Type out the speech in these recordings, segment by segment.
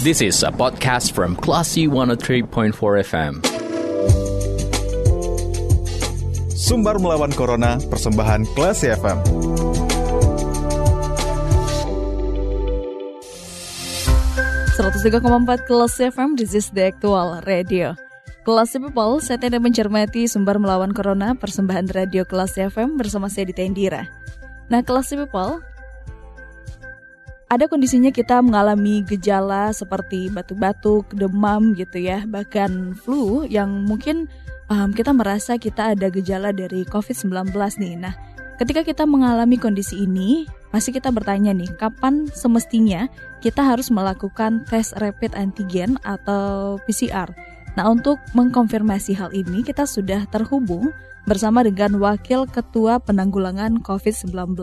This is a podcast from Classy 103.4 FM. Sumbar melawan Corona, persembahan Classy FM. empat Kelas FM, this is the actual radio. Kelas People, saya tidak mencermati sumber melawan Corona, persembahan radio Kelas FM bersama saya di Tendira. Nah, Kelas People, ada kondisinya kita mengalami gejala seperti batuk-batuk, demam gitu ya, bahkan flu yang mungkin um, kita merasa kita ada gejala dari COVID-19 nih. Nah, ketika kita mengalami kondisi ini, pasti kita bertanya nih, kapan semestinya kita harus melakukan tes rapid antigen atau PCR? Nah, untuk mengkonfirmasi hal ini, kita sudah terhubung bersama dengan Wakil Ketua Penanggulangan COVID-19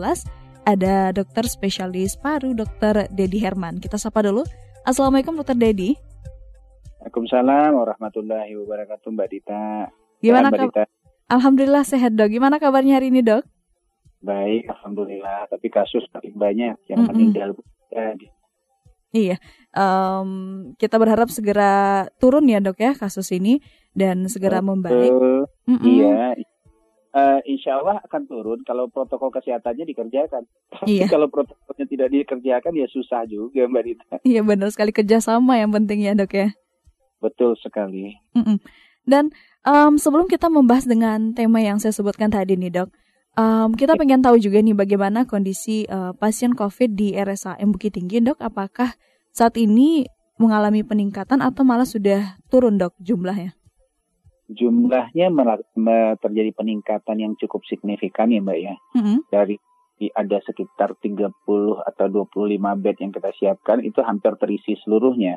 ada dokter spesialis paru, dokter Dedi Herman. Kita sapa dulu. Assalamualaikum dokter Dedi. Waalaikumsalam warahmatullahi wabarakatuh Mbak Dita. Gimana Mbak Alhamdulillah sehat dok. Gimana kabarnya hari ini dok? Baik, alhamdulillah. Tapi kasus paling banyak yang mm -mm. meninggal. Iya, um, kita berharap segera turun ya dok ya kasus ini dan segera membaik. Mm -mm. Iya, uh, insya Allah akan turun kalau protokol kesehatannya dikerjakan. Tapi iya. kalau protokolnya tidak dikerjakan ya susah juga Mbak Dita. Iya benar sekali kerjasama yang penting ya dok ya. Betul sekali. Mm -mm. Dan um, sebelum kita membahas dengan tema yang saya sebutkan tadi nih dok, um, kita ya. pengen tahu juga nih bagaimana kondisi uh, pasien COVID di RSAM Bukit Tinggi dok. Apakah saat ini mengalami peningkatan atau malah sudah turun dok jumlahnya? Jumlahnya terjadi peningkatan yang cukup signifikan ya Mbak ya. Mm-hmm. Dari ada sekitar 30 atau 25 bed yang kita siapkan itu hampir terisi seluruhnya.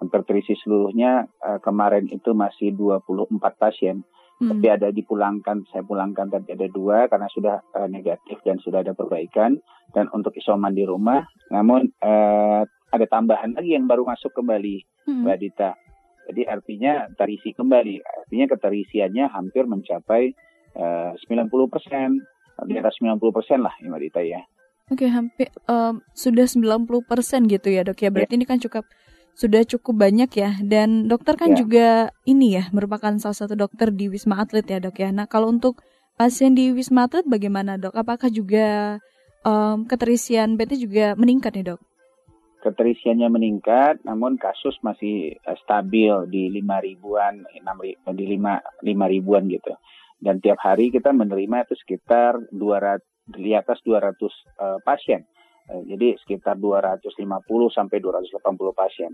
Hampir terisi seluruhnya uh, kemarin itu masih 24 pasien. Mm-hmm. Tapi ada dipulangkan, saya pulangkan tadi ada dua karena sudah uh, negatif dan sudah ada perbaikan. Dan untuk isoman di rumah, namun uh, ada tambahan lagi yang baru masuk kembali, mm-hmm. Mbak Dita jadi artinya terisi kembali, artinya keterisiannya hampir mencapai uh, 90 persen, di atas 90 persen lah Mbak Dita ya. Oke, hampir um, sudah 90 persen gitu ya dok ya. Berarti ya. ini kan cukup sudah cukup banyak ya. Dan dokter kan ya. juga ini ya merupakan salah satu dokter di Wisma Atlet ya dok ya. Nah kalau untuk pasien di Wisma Atlet bagaimana dok? Apakah juga um, keterisian bednya juga meningkat nih dok? Keterisiannya meningkat, namun kasus masih uh, stabil di lima ribuan, enam di lima lima ribuan gitu. Dan tiap hari kita menerima itu sekitar 200 di atas 200 uh, eh, pasien. Uh, jadi sekitar 250 sampai 280 pasien.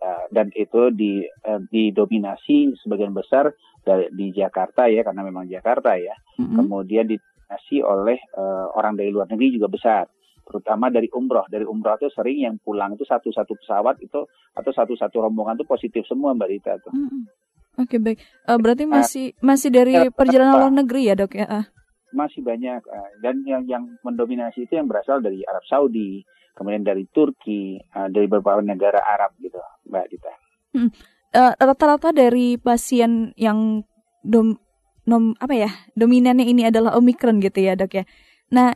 Uh, dan itu di uh, didominasi sebagian besar dari di Jakarta ya karena memang Jakarta ya. Mm -hmm. Kemudian didominasi oleh uh, orang dari luar negeri juga besar terutama dari umroh. Dari umroh itu sering yang pulang itu satu-satu pesawat itu atau satu-satu rombongan itu positif semua Mbak Rita tuh. Hmm. Oke okay, baik. Uh, berarti nah, masih uh, masih dari perjalanan luar negeri ya dok ya? Uh. Masih banyak uh, dan yang yang mendominasi itu yang berasal dari Arab Saudi, kemudian dari Turki, uh, dari beberapa negara Arab gitu Mbak Rita. Hmm. Uh, rata-rata dari pasien yang dom, nom, apa ya dominannya ini adalah omikron gitu ya dok ya. Nah,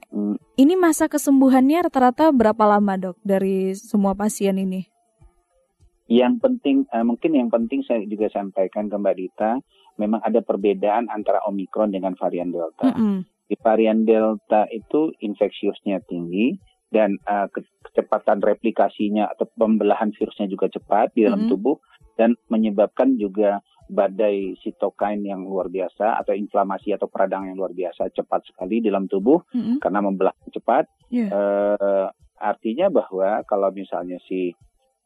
ini masa kesembuhannya rata-rata berapa lama dok dari semua pasien ini? Yang penting, uh, mungkin yang penting saya juga sampaikan ke Mbak Dita, memang ada perbedaan antara Omikron dengan varian Delta. Mm -hmm. Di varian Delta itu infeksiusnya tinggi dan uh, kecepatan replikasinya atau pembelahan virusnya juga cepat di dalam mm -hmm. tubuh dan menyebabkan juga badai sitokain yang luar biasa atau inflamasi atau peradangan yang luar biasa cepat sekali dalam tubuh mm-hmm. karena membelah cepat. Yeah. Uh, artinya bahwa kalau misalnya si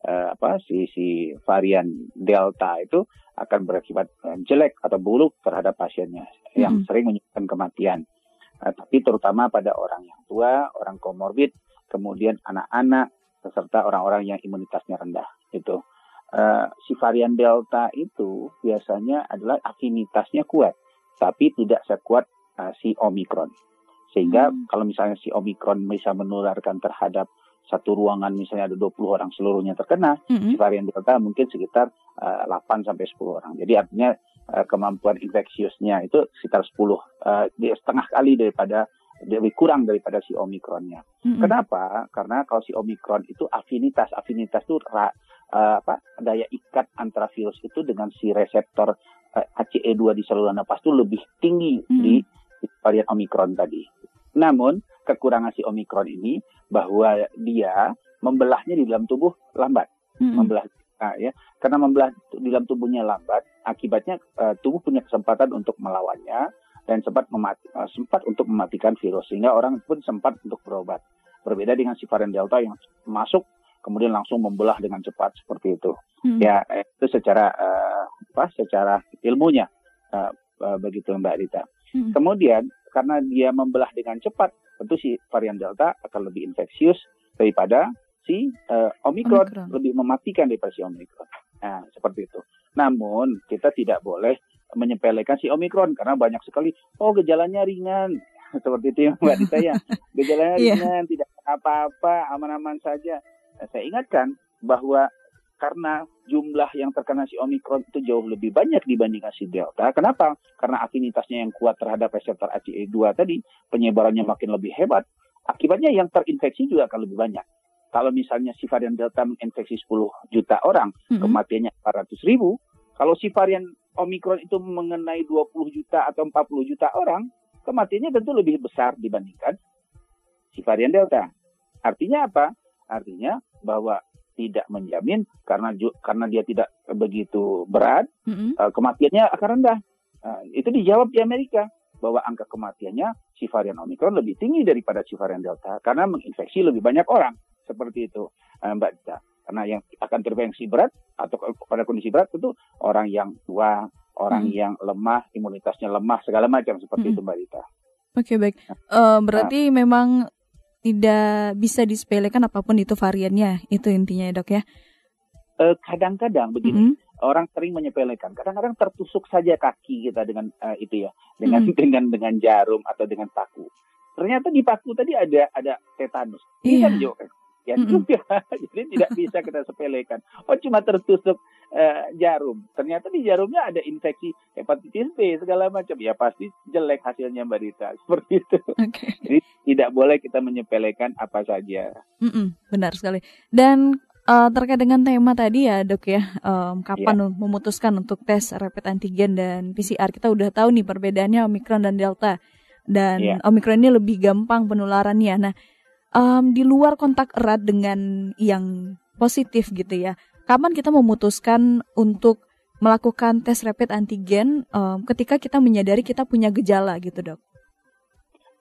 uh, apa si si varian delta itu akan berakibat uh, jelek atau buruk terhadap pasiennya mm-hmm. yang sering menyebabkan kematian. Uh, tapi terutama pada orang yang tua, orang komorbid, kemudian anak-anak, serta orang-orang yang imunitasnya rendah itu uh, si varian delta itu biasanya adalah afinitasnya kuat, tapi tidak sekuat uh, si omikron. Sehingga hmm. kalau misalnya si omikron bisa menularkan terhadap satu ruangan misalnya ada 20 orang seluruhnya terkena, hmm. si varian delta mungkin sekitar uh, 8 sampai 10 orang. Jadi artinya uh, kemampuan infeksiusnya itu sekitar 10 uh, setengah kali daripada lebih kurang daripada si omikronnya. Mm-hmm. Kenapa? Karena kalau si omikron itu afinitas, afinitas itu ra, uh, apa daya ikat antara virus itu dengan si reseptor uh, ACE2 di saluran nafas itu lebih tinggi hmm. di, di varian Omikron tadi. Namun kekurangan si Omikron ini bahwa dia membelahnya di dalam tubuh lambat, hmm. membelah Nah, ya, karena membelah di dalam tubuhnya lambat, akibatnya uh, tubuh punya kesempatan untuk melawannya dan sempat memati, uh, sempat untuk mematikan virus sehingga orang pun sempat untuk berobat. Berbeda dengan si varian Delta yang masuk kemudian langsung membelah dengan cepat seperti itu. Hmm. Ya, itu secara uh, apa? Secara ilmunya uh, uh, begitu Mbak Rita. Hmm. Kemudian karena dia membelah dengan cepat, tentu si varian Delta akan lebih infeksius daripada si uh, Omicron, Omicron lebih mematikan daripada si Omicron. Nah, seperti itu. Namun kita tidak boleh menyepelekan si Omicron karena banyak sekali oh gejalanya ringan seperti itu ya Mbak Dita ya. Gejalanya yeah. ringan, tidak apa-apa, aman-aman saja. Saya ingatkan bahwa karena jumlah yang terkena si Omicron itu jauh lebih banyak dibandingkan si Delta. Kenapa? Karena afinitasnya yang kuat terhadap reseptor ACE2 tadi, penyebarannya makin lebih hebat. Akibatnya yang terinfeksi juga akan lebih banyak kalau misalnya si varian Delta menginfeksi 10 juta orang, mm-hmm. kematiannya 400 ribu. Kalau si varian Omikron itu mengenai 20 juta atau 40 juta orang, kematiannya tentu lebih besar dibandingkan si varian Delta. Artinya apa? Artinya bahwa tidak menjamin karena karena dia tidak begitu berat, mm-hmm. kematiannya akan rendah. Uh, itu dijawab di Amerika bahwa angka kematiannya si varian Omikron lebih tinggi daripada si varian Delta karena menginfeksi lebih banyak orang seperti itu uh, Mbak Dita. Karena yang akan terinfeksi berat atau pada kondisi berat itu orang yang tua, orang hmm. yang lemah, imunitasnya lemah, segala macam seperti hmm. itu Mbak Dita. Oke okay, baik, uh, berarti nah, memang tidak bisa disepelekan apa pun itu variannya, itu intinya ya dok ya? Eh, kadang-kadang begini, mm-hmm. orang sering menyepelekan. Kadang-kadang tertusuk saja kaki kita dengan uh, itu ya, dengan mm-hmm. dengan dengan jarum atau dengan paku. Ternyata di paku tadi ada ada tetanus. Ini yeah. kan jo, ya mm -hmm. juga. Jadi tidak bisa kita sepelekan. Oh cuma tertusuk uh, jarum. Ternyata di jarumnya ada infeksi hepatitis B segala macam. Ya pasti jelek hasilnya Mbak Rita. Seperti itu. Okay. Jadi tidak boleh kita menyepelekan apa saja. Mm -mm, benar sekali. Dan uh, terkait dengan tema tadi ya dok ya, um, kapan yeah. memutuskan untuk tes rapid antigen dan PCR kita udah tahu nih perbedaannya Omikron dan Delta dan yeah. Omikron ini lebih gampang penularannya. Nah um, di luar kontak erat dengan yang positif gitu ya. Kapan kita memutuskan untuk melakukan tes rapid antigen um, ketika kita menyadari kita punya gejala gitu dok?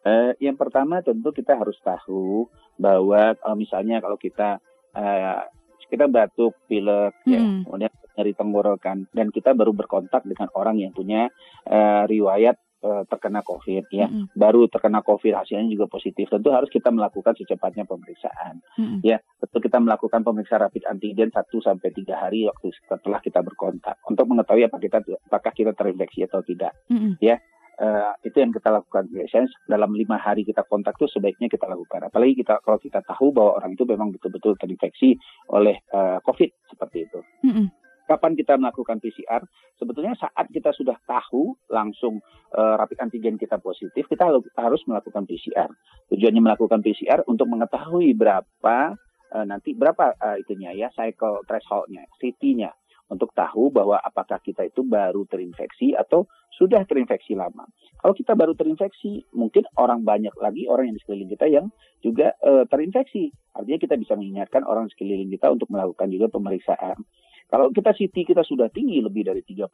Uh, yang pertama tentu kita harus tahu bahwa kalau misalnya kalau kita uh, kita batuk, pilek, ya, hmm. ya, kemudian nyeri tenggorokan, dan kita baru berkontak dengan orang yang punya uh, riwayat Eh, terkena COVID ya, mm-hmm. baru terkena COVID hasilnya juga positif, tentu harus kita melakukan secepatnya pemeriksaan. Mm-hmm. Ya, tentu kita melakukan pemeriksaan rapid antigen 1 sampai tiga hari waktu setelah kita berkontak untuk mengetahui apakah kita apakah kita terinfeksi atau tidak. Mm-hmm. Ya, uh, itu yang kita lakukan biasanya dalam lima hari kita kontak tuh sebaiknya kita lakukan apalagi kita kalau kita tahu bahwa orang itu memang betul-betul terinfeksi oleh uh, COVID seperti itu. Mm-hmm. Kapan kita melakukan PCR? Sebetulnya saat kita sudah tahu langsung uh, rapid antigen kita positif, kita harus melakukan PCR. Tujuannya melakukan PCR untuk mengetahui berapa uh, nanti berapa uh, itunya ya cycle thresholdnya, CT-nya untuk tahu bahwa apakah kita itu baru terinfeksi atau sudah terinfeksi lama. Kalau kita baru terinfeksi, mungkin orang banyak lagi orang yang di sekeliling kita yang juga uh, terinfeksi. Artinya kita bisa mengingatkan orang sekeliling kita untuk melakukan juga pemeriksaan. Kalau kita CT kita sudah tinggi lebih dari 33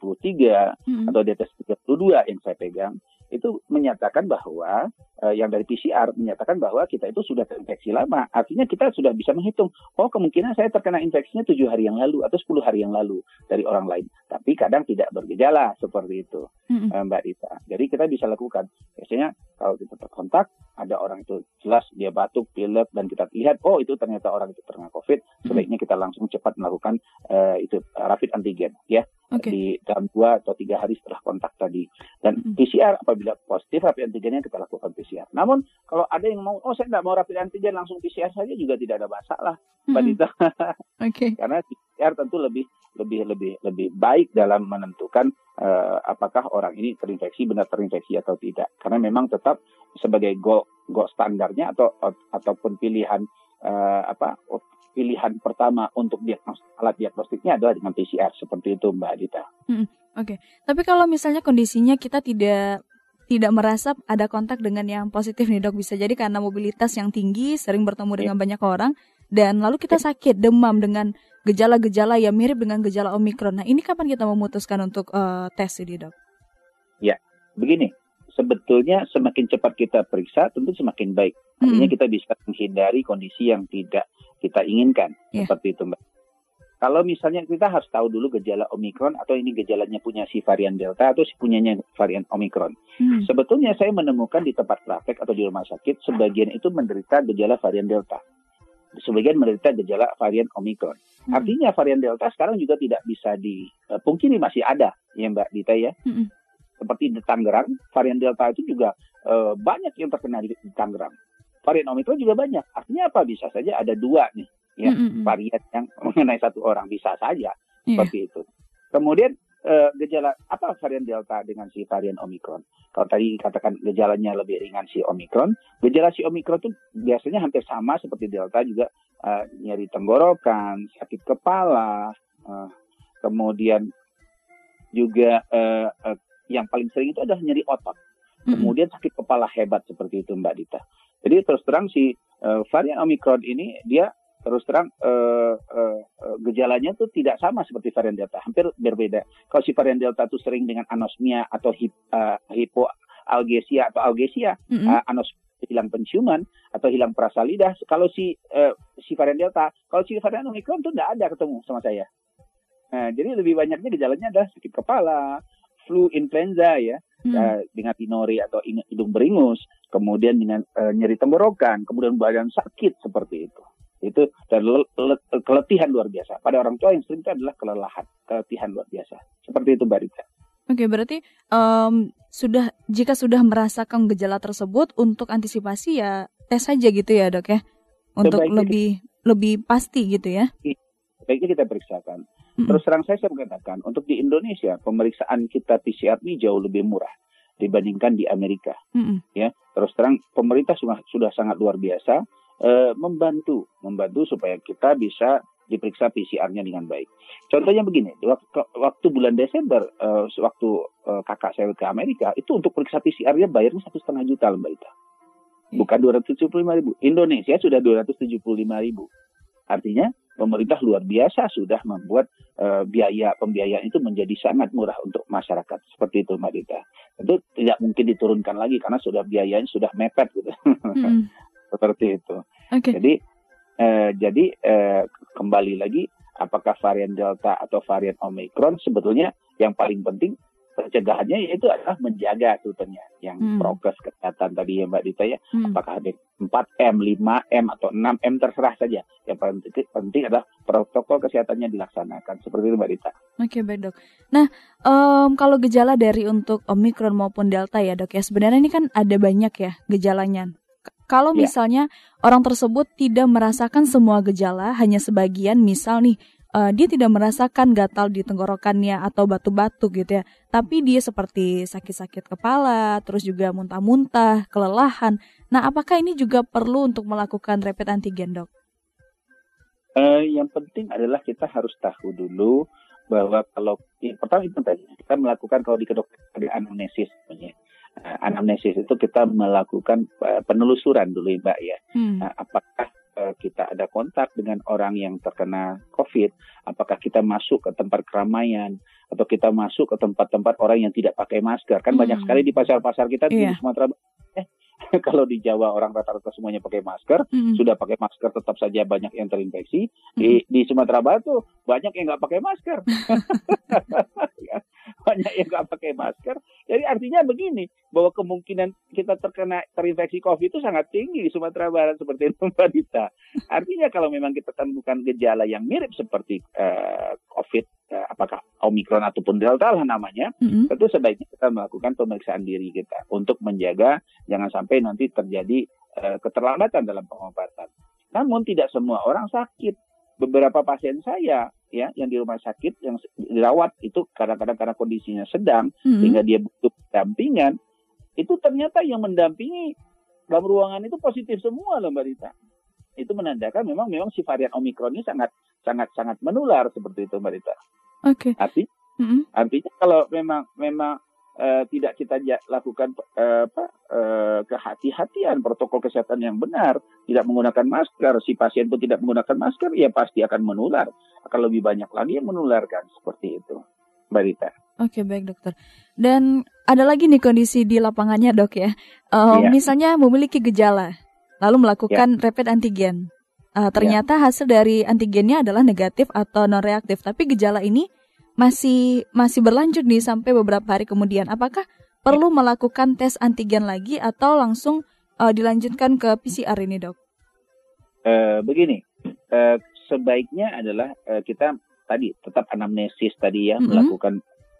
hmm. atau di atas 32 yang saya pegang, itu menyatakan bahwa uh, yang dari PCR menyatakan bahwa kita itu sudah terinfeksi lama. Artinya kita sudah bisa menghitung, oh kemungkinan saya terkena infeksinya tujuh hari yang lalu atau 10 hari yang lalu dari orang lain. Tapi kadang tidak bergejala seperti itu, hmm. uh, Mbak Rita. Jadi kita bisa lakukan. Biasanya kalau kita terkontak, ada orang itu jelas dia batuk, pilek, dan kita lihat, oh itu ternyata orang itu terkena COVID, sebaiknya kita langsung cepat melakukan uh, itu rapid antigen, ya okay. di dalam dua atau tiga hari setelah kontak tadi. Dan mm-hmm. PCR apabila positif rapid antigennya kita lakukan PCR. Namun kalau ada yang mau, oh saya nggak mau rapid antigen langsung PCR saja juga tidak ada masalah, Mbak mm-hmm. Dita. okay. Karena PCR tentu lebih lebih lebih lebih baik dalam menentukan uh, apakah orang ini terinfeksi benar terinfeksi atau tidak. Karena memang tetap sebagai go go standarnya atau ataupun pilihan uh, apa pilihan pertama untuk diagnosis alat diagnostiknya adalah dengan PCR seperti itu Mbak Adita. Hmm, Oke, okay. tapi kalau misalnya kondisinya kita tidak tidak merasa ada kontak dengan yang positif nih dok bisa jadi karena mobilitas yang tinggi sering bertemu iya. dengan banyak orang dan lalu kita iya. sakit demam dengan gejala-gejala yang mirip dengan gejala omikron. Nah ini kapan kita memutuskan untuk uh, tes ini dok? Ya begini sebetulnya semakin cepat kita periksa tentu semakin baik. Artinya hmm. kita bisa menghindari kondisi yang tidak kita inginkan yeah. seperti itu mbak. Kalau misalnya kita harus tahu dulu gejala Omikron atau ini gejalanya punya si varian Delta atau si punyanya varian Omikron. Hmm. Sebetulnya saya menemukan di tempat praktek atau di rumah sakit sebagian itu menderita gejala varian Delta. Sebagian menderita gejala varian Omikron. Hmm. Artinya varian Delta sekarang juga tidak bisa dipungkiri masih ada ya Mbak Dita ya. Hmm. Seperti di Tangerang, varian Delta itu juga uh, banyak yang terkena di, di Tangerang. Varian Omikron juga banyak. Artinya apa? Bisa saja ada dua nih ya mm-hmm. varian yang mengenai satu orang bisa saja yeah. seperti itu. Kemudian uh, gejala apa varian delta dengan si varian omikron? Kalau tadi katakan gejalanya lebih ringan si omikron, gejala si omikron itu biasanya hampir sama seperti delta juga uh, nyeri tenggorokan, sakit kepala, uh, kemudian juga uh, uh, yang paling sering itu adalah nyeri otot. Kemudian sakit kepala hebat seperti itu Mbak Dita. Jadi terus terang si uh, varian Omikron ini dia terus terang uh, uh, gejalanya itu tidak sama seperti varian delta, hampir berbeda. Kalau si varian delta itu sering dengan anosmia atau hip, uh, hipoalgesia atau algesia, mm -hmm. uh, anos hilang penciuman atau hilang perasa lidah. Kalau si uh, si varian delta, kalau si varian omikron itu tidak ada ketemu sama saya. Nah, jadi lebih banyaknya gejalanya adalah sakit kepala, flu influenza ya, hmm. uh, dengan pinori atau hidung beringus, kemudian dengan uh, nyeri tenggorokan, kemudian badan sakit seperti itu itu dan keletihan luar biasa. Pada orang tua yang sering itu adalah kelelahan, keletihan luar biasa. Seperti itu Mbak Rita. Oke, berarti um, sudah jika sudah merasakan gejala tersebut untuk antisipasi ya tes saja gitu ya dok ya, untuk Sebaiknya lebih kita, lebih pasti gitu ya. Baiknya kita periksakan. Mm-hmm. Terus terang saya saya mengatakan untuk di Indonesia pemeriksaan kita PCR ini jauh lebih murah dibandingkan di Amerika. Mm-hmm. Ya, terus terang pemerintah sudah sudah sangat luar biasa e, membantu, membantu supaya kita bisa diperiksa PCR-nya dengan baik. Contohnya begini, waktu, waktu bulan Desember, uh, waktu uh, kakak saya ke Amerika, itu untuk periksa PCR-nya bayarnya satu setengah juta Mbak Ita. Bukan 275 ribu. Indonesia sudah 275 ribu. Artinya pemerintah luar biasa sudah membuat uh, biaya pembiayaan itu menjadi sangat murah untuk masyarakat. Seperti itu Mbak Dita. Itu tidak mungkin diturunkan lagi karena sudah biayanya sudah mepet gitu. Hmm. seperti itu. Okay. Jadi eh, jadi eh, kembali lagi apakah varian delta atau varian omikron sebetulnya yang paling penting pencegahannya yaitu adalah menjaga sebetulnya yang hmm. prokes kesehatan tadi ya Mbak Dita ya hmm. apakah ada 4M, 5M atau 6M terserah saja yang paling penting adalah protokol kesehatannya dilaksanakan seperti itu Mbak Dita. Oke baik dok. Nah um, kalau gejala dari untuk Omikron maupun Delta ya dok ya sebenarnya ini kan ada banyak ya gejalanya. Kalau ya. misalnya orang tersebut tidak merasakan semua gejala, hanya sebagian, misal nih uh, dia tidak merasakan gatal di tenggorokannya atau batu-batu gitu ya, tapi dia seperti sakit-sakit kepala, terus juga muntah-muntah, kelelahan. Nah, apakah ini juga perlu untuk melakukan rapid antigen, dok? Uh, yang penting adalah kita harus tahu dulu bahwa kalau ya, pertama itu tadi kita melakukan kalau di kedokteran ada anamnesis namanya uh, anamnesis itu kita melakukan uh, penelusuran dulu Mbak ya. Hmm. Uh, apakah kita ada kontak dengan orang yang terkena COVID? Apakah kita masuk ke tempat keramaian atau kita masuk ke tempat-tempat orang yang tidak pakai masker? Kan hmm. banyak sekali di pasar-pasar kita yeah. di iya. Sumatera eh, kalau di Jawa orang rata-rata semuanya pakai masker, hmm. sudah pakai masker tetap saja banyak yang terinfeksi. Hmm. Di di Sumatera Barat tuh banyak yang nggak pakai masker. banyak yang nggak pakai masker. Jadi artinya begini, bahwa kemungkinan kita terkena terinfeksi COVID itu sangat tinggi di Sumatera Barat seperti itu Mbak Dita. Artinya kalau memang kita temukan gejala yang mirip seperti uh, COVID, uh, apakah Omikron ataupun Delta lah namanya, mm-hmm. tentu sebaiknya kita melakukan pemeriksaan diri kita untuk menjaga jangan sampai nanti terjadi uh, keterlambatan dalam pengobatan. Namun tidak semua orang sakit. Beberapa pasien saya ya yang di rumah sakit yang dirawat itu kadang-kadang karena kondisinya sedang hmm. sehingga dia butuh pendampingan itu ternyata yang mendampingi dalam ruangan itu positif semua loh Mbak Rita. itu menandakan memang memang si varian Omikron ini sangat sangat sangat menular seperti itu Mbak Rita. Oke. Okay. Arti, mm -hmm. artinya kalau memang memang uh, tidak kita lakukan uh, apa uh, kehati-hatian protokol kesehatan yang benar, tidak menggunakan masker, si pasien pun tidak menggunakan masker, ya pasti akan menular. Akan lebih banyak lagi yang menularkan seperti itu, Mbak Rita. Oke baik dokter. Dan ada lagi nih kondisi di lapangannya dok ya. Uh, iya. Misalnya memiliki gejala, lalu melakukan ya. rapid antigen. Uh, ternyata ya. hasil dari antigennya adalah negatif atau non reaktif, tapi gejala ini masih masih berlanjut nih sampai beberapa hari kemudian. Apakah perlu melakukan tes antigen lagi atau langsung uh, dilanjutkan ke PCR ini, dok? Uh, begini, uh, sebaiknya adalah uh, kita tadi tetap anamnesis tadi ya mm -hmm. melakukan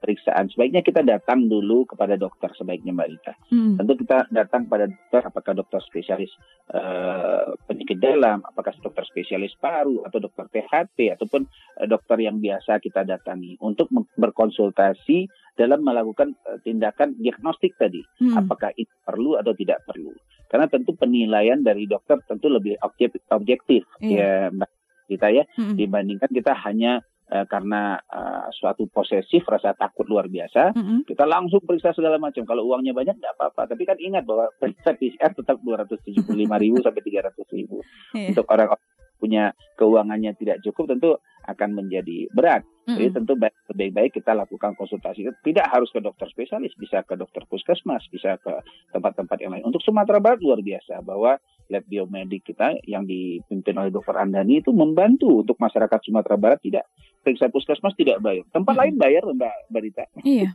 pemeriksaan. Sebaiknya kita datang dulu kepada dokter sebaiknya Mbak Rita. Hmm. Tentu kita datang pada dokter, apakah dokter spesialis uh, penyakit dalam, apakah dokter spesialis paru atau dokter THT ataupun uh, dokter yang biasa kita datangi untuk berkonsultasi dalam melakukan uh, tindakan diagnostik tadi, hmm. apakah itu perlu atau tidak perlu. Karena tentu penilaian dari dokter tentu lebih objektif, objektif yeah. ya Mbak Rita ya, hmm. dibandingkan kita hanya uh, karena uh, suatu posesif rasa takut luar biasa, mm-hmm. kita langsung periksa segala macam. Kalau uangnya banyak tidak apa-apa, tapi kan ingat bahwa periksa PCR tetap dua ratus tujuh puluh lima ribu sampai tiga ratus ribu. Yeah. Untuk orang punya keuangannya tidak cukup tentu akan menjadi berat. Mm-hmm. Jadi tentu lebih baik kita lakukan konsultasi. Tidak harus ke dokter spesialis, bisa ke dokter puskesmas, bisa ke tempat-tempat yang lain. Untuk Sumatera Barat luar biasa bahwa lab biomedik kita yang dipimpin oleh Dr. Andani itu membantu untuk masyarakat Sumatera Barat tidak periksa puskesmas tidak bayar. Tempat hmm. lain bayar Mbak Barita. Iya.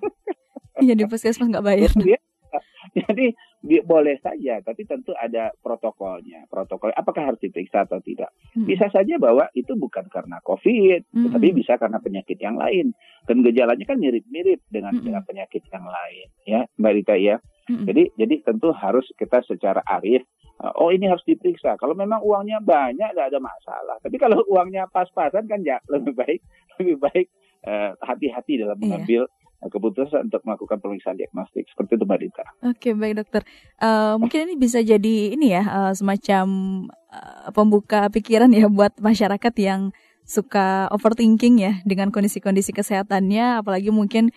Iya di puskesmas nggak bayar. Iya. Jadi boleh saja, tapi tentu ada protokolnya. Protokol apakah harus diperiksa atau tidak? Hmm. Bisa saja bahwa itu bukan karena COVID, hmm. tapi bisa karena penyakit yang lain. Dan gejalanya kan mirip-mirip dengan hmm. penyakit yang lain, ya, Mbak Rita ya. Hmm. Jadi jadi tentu harus kita secara arif oh ini harus diperiksa. Kalau memang uangnya banyak, tidak ada masalah. Tapi kalau uangnya pas-pasan kan ya lebih baik lebih baik uh, hati-hati dalam iya. mengambil iya. keputusan untuk melakukan pemeriksaan diagnostik seperti itu Mbak Dita. Oke baik dokter. Uh, mungkin ini bisa jadi ini ya uh, semacam uh, pembuka pikiran ya buat masyarakat yang suka overthinking ya dengan kondisi-kondisi kesehatannya, apalagi mungkin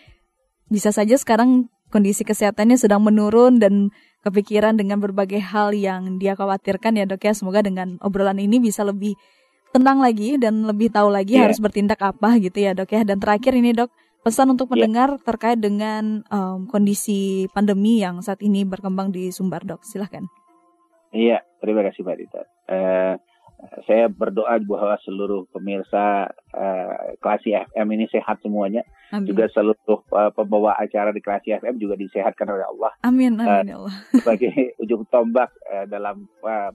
bisa saja sekarang kondisi kesehatannya sedang menurun dan kepikiran dengan berbagai hal yang dia khawatirkan ya dok ya. Semoga dengan obrolan ini bisa lebih tenang lagi dan lebih tahu lagi yeah. harus bertindak apa gitu ya dok ya. Dan terakhir ini dok, pesan untuk iya. pendengar yeah. terkait dengan um, kondisi pandemi yang saat ini berkembang di Sumbar dok. Silahkan. Iya, terima kasih Mbak Dita. Uh, saya berdoa bahwa seluruh pemirsa uh, Klasi FM ini sehat semuanya. Amin. Juga seluruh uh, pembawa acara di Klasi FM juga disehatkan oleh Allah. Amin, amin uh, Allah. Sebagai ujung tombak uh, dalam uh,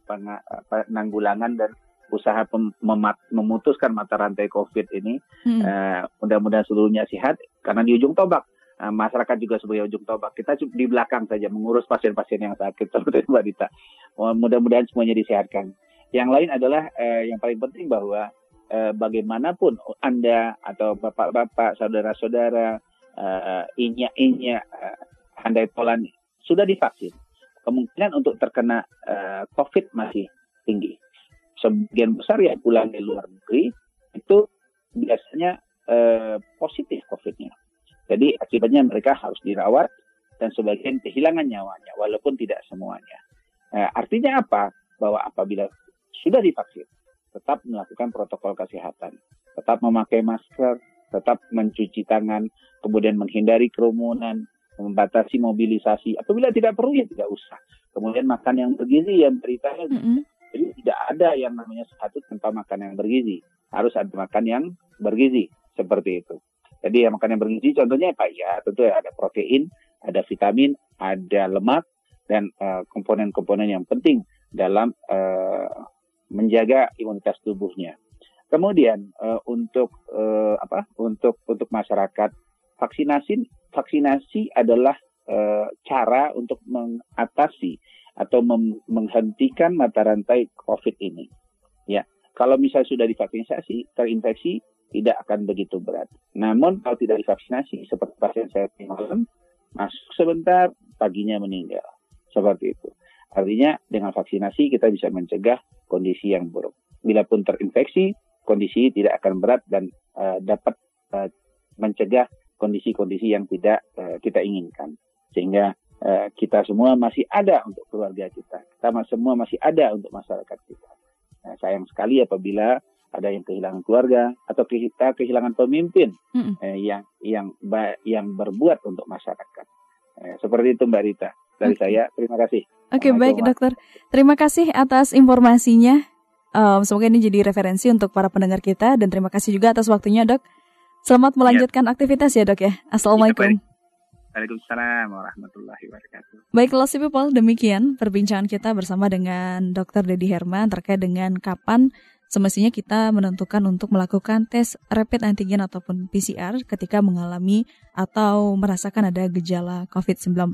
penanggulangan dan usaha memat, memutuskan mata rantai COVID ini. Hmm. Uh, mudah-mudahan seluruhnya sehat karena di ujung tombak uh, masyarakat juga sebagai ujung tombak. Kita di belakang saja mengurus pasien-pasien yang sakit seperti Mbak Dita. Mudah-mudahan semuanya disehatkan. Yang lain adalah eh, yang paling penting bahwa eh, bagaimanapun Anda atau bapak-bapak, saudara-saudara, eh, inya-inya, eh, handai polan sudah divaksin, kemungkinan untuk terkena eh, COVID masih tinggi. Sebagian besar yang pulang dari luar negeri itu biasanya eh, positif COVID-nya. Jadi akibatnya mereka harus dirawat dan sebagian kehilangan nyawanya, walaupun tidak semuanya. Eh, artinya apa? Bahwa apabila sudah divaksin, tetap melakukan protokol kesehatan, tetap memakai masker, tetap mencuci tangan, kemudian menghindari kerumunan, membatasi mobilisasi. Apabila tidak perlu ya tidak usah. Kemudian makan yang bergizi yang beritanya. Mm -hmm. Jadi tidak ada yang namanya satu tanpa makan yang bergizi. Harus ada makan yang bergizi seperti itu. Jadi yang makan yang bergizi contohnya apa ya? Tentu ya ada protein, ada vitamin, ada lemak dan eh, komponen-komponen uh, yang penting dalam uh, menjaga imunitas tubuhnya. Kemudian uh, untuk uh, apa? Untuk untuk masyarakat vaksinasi vaksinasi adalah uh, cara untuk mengatasi atau menghentikan mata rantai COVID ini. Ya, kalau misalnya sudah divaksinasi terinfeksi tidak akan begitu berat. Namun kalau tidak divaksinasi seperti pasien saya malam masuk sebentar paginya meninggal seperti itu. Artinya dengan vaksinasi kita bisa mencegah kondisi yang buruk. Bila pun terinfeksi, kondisi tidak akan berat dan uh, dapat uh, mencegah kondisi-kondisi yang tidak uh, kita inginkan. Sehingga uh, kita semua masih ada untuk keluarga kita. Kita semua masih ada untuk masyarakat kita. Nah, sayang sekali apabila ada yang kehilangan keluarga atau kita kehilangan pemimpin mm eh, yang yang yang berbuat untuk masyarakat. Eh, seperti itu Mbak Rita. Dari okay. saya terima kasih. Oke okay, baik dokter. Terima kasih atas informasinya. Um, semoga ini jadi referensi untuk para pendengar kita dan terima kasih juga atas waktunya dok. Selamat iya. melanjutkan ya. aktivitas ya dok ya. Assalamualaikum. Ya, Waalaikumsalam warahmatullahi wabarakatuh. Baiklah si people, demikian perbincangan kita bersama dengan Dr. Dedi Herman terkait dengan kapan semestinya kita menentukan untuk melakukan tes rapid antigen ataupun PCR ketika mengalami atau merasakan ada gejala COVID-19.